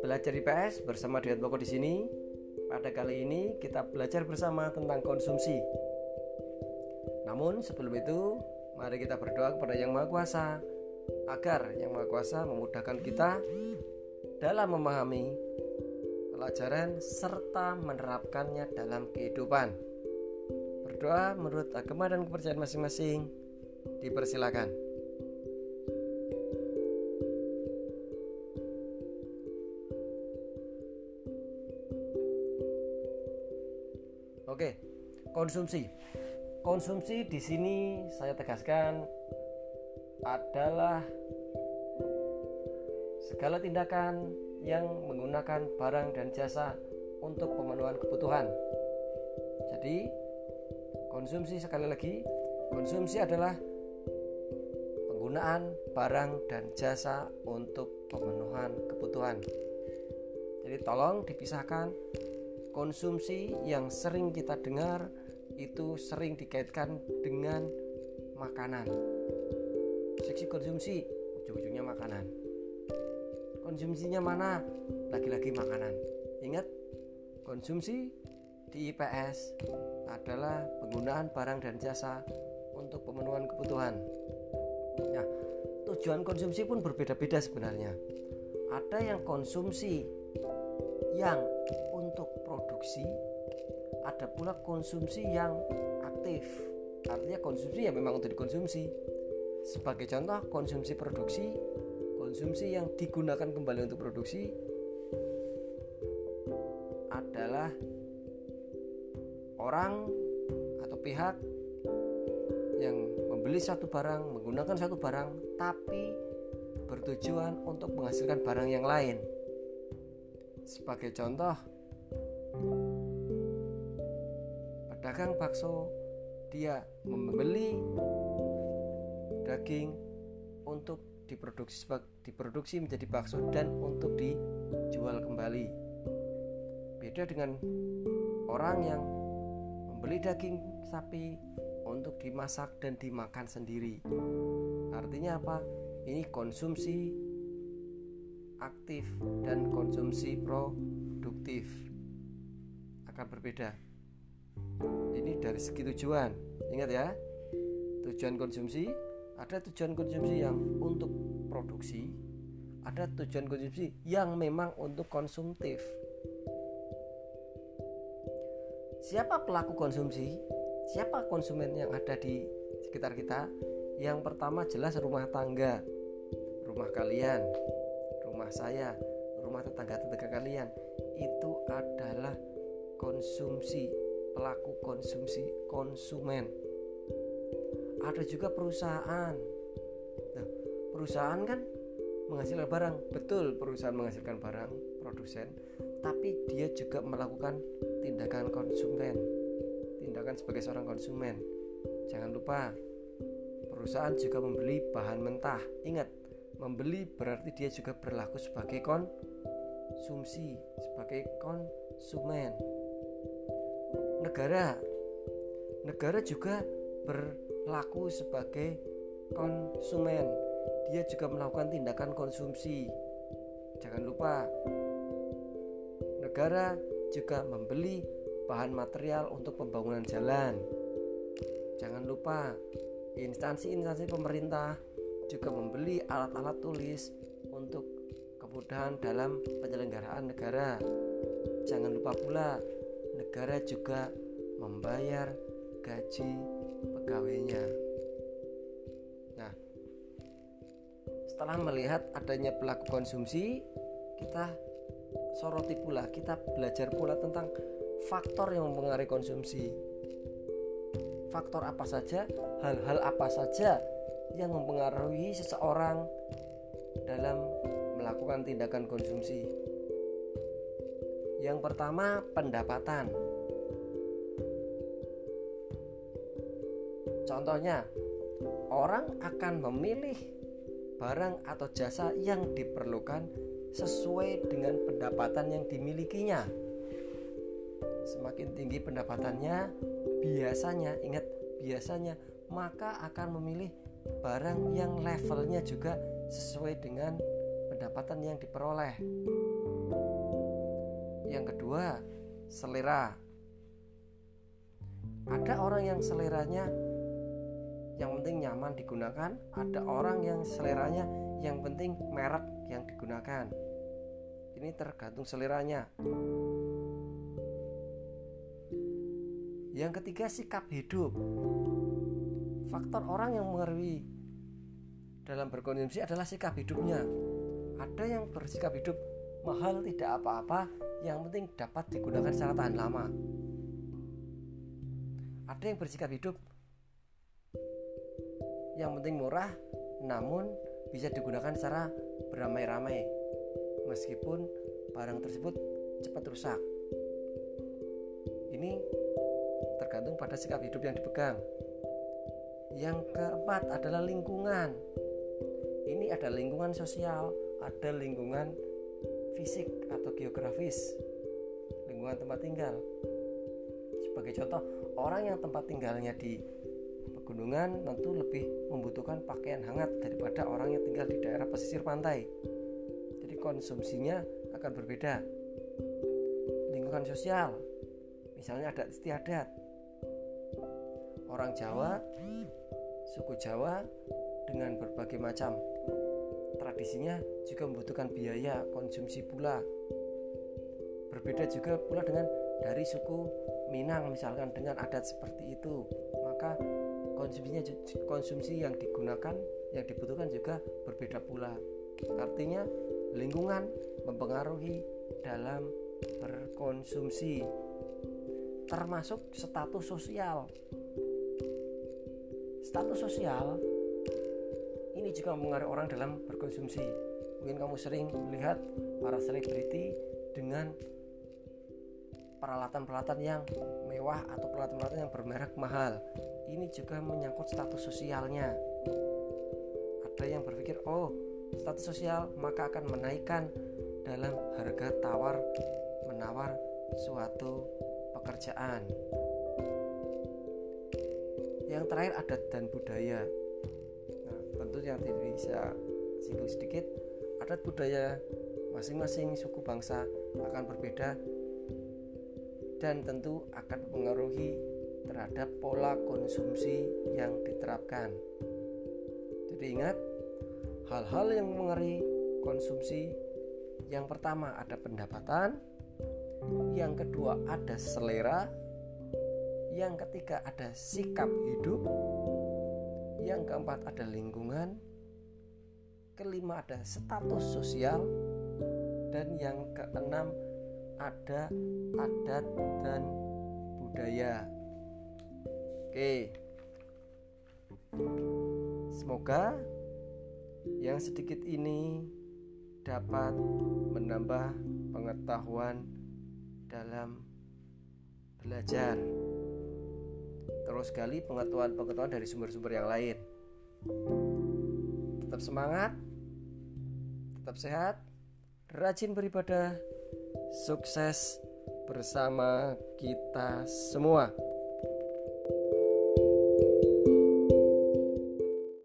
Belajar IPS bersama Diat Boko di sini. Pada kali ini kita belajar bersama tentang konsumsi. Namun sebelum itu, mari kita berdoa kepada Yang Maha Kuasa agar Yang Maha Kuasa memudahkan kita dalam memahami pelajaran serta menerapkannya dalam kehidupan. Berdoa menurut agama dan kepercayaan masing-masing. Dipersilakan. Oke, konsumsi. Konsumsi di sini saya tegaskan adalah segala tindakan yang menggunakan barang dan jasa untuk pemenuhan kebutuhan. Jadi, konsumsi sekali lagi, konsumsi adalah penggunaan barang dan jasa untuk pemenuhan kebutuhan. Jadi, tolong dipisahkan konsumsi yang sering kita dengar itu sering dikaitkan dengan makanan. Seksi konsumsi ujung-ujungnya makanan. Konsumsinya mana? Lagi-lagi makanan. Ingat, konsumsi di IPS adalah penggunaan barang dan jasa untuk pemenuhan kebutuhan. Nah, tujuan konsumsi pun berbeda-beda sebenarnya. Ada yang konsumsi yang untuk produksi, ada pula konsumsi yang aktif. Artinya konsumsi ya memang untuk dikonsumsi. Sebagai contoh, konsumsi produksi, konsumsi yang digunakan kembali untuk produksi adalah orang atau pihak yang membeli satu barang, menggunakan satu barang, tapi bertujuan untuk menghasilkan barang yang lain. Sebagai contoh, pedagang bakso dia membeli daging untuk diproduksi diproduksi menjadi bakso dan untuk dijual kembali. Beda dengan orang yang membeli daging sapi untuk dimasak dan dimakan sendiri. Artinya apa? Ini konsumsi aktif dan konsumsi produktif akan berbeda. Ini dari segi tujuan. Ingat ya, tujuan konsumsi ada tujuan konsumsi yang untuk produksi, ada tujuan konsumsi yang memang untuk konsumtif. Siapa pelaku konsumsi? Siapa konsumen yang ada di sekitar kita? Yang pertama jelas rumah tangga, rumah kalian, rumah saya, rumah tetangga-tetangga kalian itu adalah konsumsi, pelaku konsumsi, konsumen. Ada juga perusahaan. Nah, perusahaan kan menghasilkan barang, betul perusahaan menghasilkan barang, produsen, tapi dia juga melakukan tindakan konsumen, tindakan sebagai seorang konsumen. Jangan lupa, perusahaan juga membeli bahan mentah. Ingat, Membeli berarti dia juga berlaku sebagai konsumsi, sebagai konsumen. Negara negara juga berlaku sebagai konsumen. Dia juga melakukan tindakan konsumsi. Jangan lupa negara juga membeli bahan material untuk pembangunan jalan. Jangan lupa instansi-instansi pemerintah juga membeli alat-alat tulis untuk kemudahan dalam penyelenggaraan negara. Jangan lupa pula, negara juga membayar gaji pegawainya. Nah, setelah melihat adanya pelaku konsumsi, kita soroti pula, kita belajar pula tentang faktor yang mempengaruhi konsumsi. Faktor apa saja, hal-hal apa saja yang mempengaruhi seseorang dalam melakukan tindakan konsumsi. Yang pertama, pendapatan. Contohnya, orang akan memilih barang atau jasa yang diperlukan sesuai dengan pendapatan yang dimilikinya. Semakin tinggi pendapatannya, biasanya ingat biasanya maka akan memilih barang yang levelnya juga sesuai dengan pendapatan yang diperoleh. Yang kedua, selera. Ada orang yang seleranya yang penting nyaman digunakan, ada orang yang seleranya yang penting merek yang digunakan. Ini tergantung seleranya. Yang ketiga sikap hidup. Faktor orang yang mengerti dalam berkonsumsi adalah sikap hidupnya. Ada yang bersikap hidup mahal tidak apa-apa, yang penting dapat digunakan secara tahan lama. Ada yang bersikap hidup yang penting murah, namun bisa digunakan secara beramai-ramai, meskipun barang tersebut cepat rusak. Ini tergantung pada sikap hidup yang dipegang. Yang keempat adalah lingkungan. Ini ada lingkungan sosial, ada lingkungan fisik atau geografis, lingkungan tempat tinggal. Sebagai contoh, orang yang tempat tinggalnya di pegunungan tentu lebih membutuhkan pakaian hangat daripada orang yang tinggal di daerah pesisir pantai. Jadi konsumsinya akan berbeda. Lingkungan sosial, misalnya adat istiadat, orang Jawa, suku Jawa dengan berbagai macam tradisinya juga membutuhkan biaya konsumsi pula. Berbeda juga pula dengan dari suku Minang misalkan dengan adat seperti itu, maka konsumsinya konsumsi yang digunakan yang dibutuhkan juga berbeda pula. Artinya lingkungan mempengaruhi dalam berkonsumsi termasuk status sosial status sosial ini juga mempengaruhi orang dalam berkonsumsi. Mungkin kamu sering melihat para selebriti dengan peralatan-peralatan yang mewah atau peralatan-peralatan yang bermerek mahal. Ini juga menyangkut status sosialnya. Ada yang berpikir, "Oh, status sosial maka akan menaikkan dalam harga tawar menawar suatu pekerjaan." Yang terakhir adat dan budaya nah tentu yang bisa singgung sedikit adat budaya masing-masing suku bangsa akan berbeda dan tentu akan mempengaruhi terhadap pola konsumsi yang diterapkan. Jadi ingat, hal-hal yang mengenai konsumsi yang pertama ada pendapatan, yang kedua ada selera, yang ketiga ada sikap hidup, yang keempat ada lingkungan, kelima ada status sosial, dan yang keenam ada adat dan budaya. Oke, semoga yang sedikit ini dapat menambah pengetahuan dalam belajar terus gali pengetahuan-pengetahuan dari sumber-sumber yang lain. Tetap semangat, tetap sehat, rajin beribadah, sukses bersama kita semua.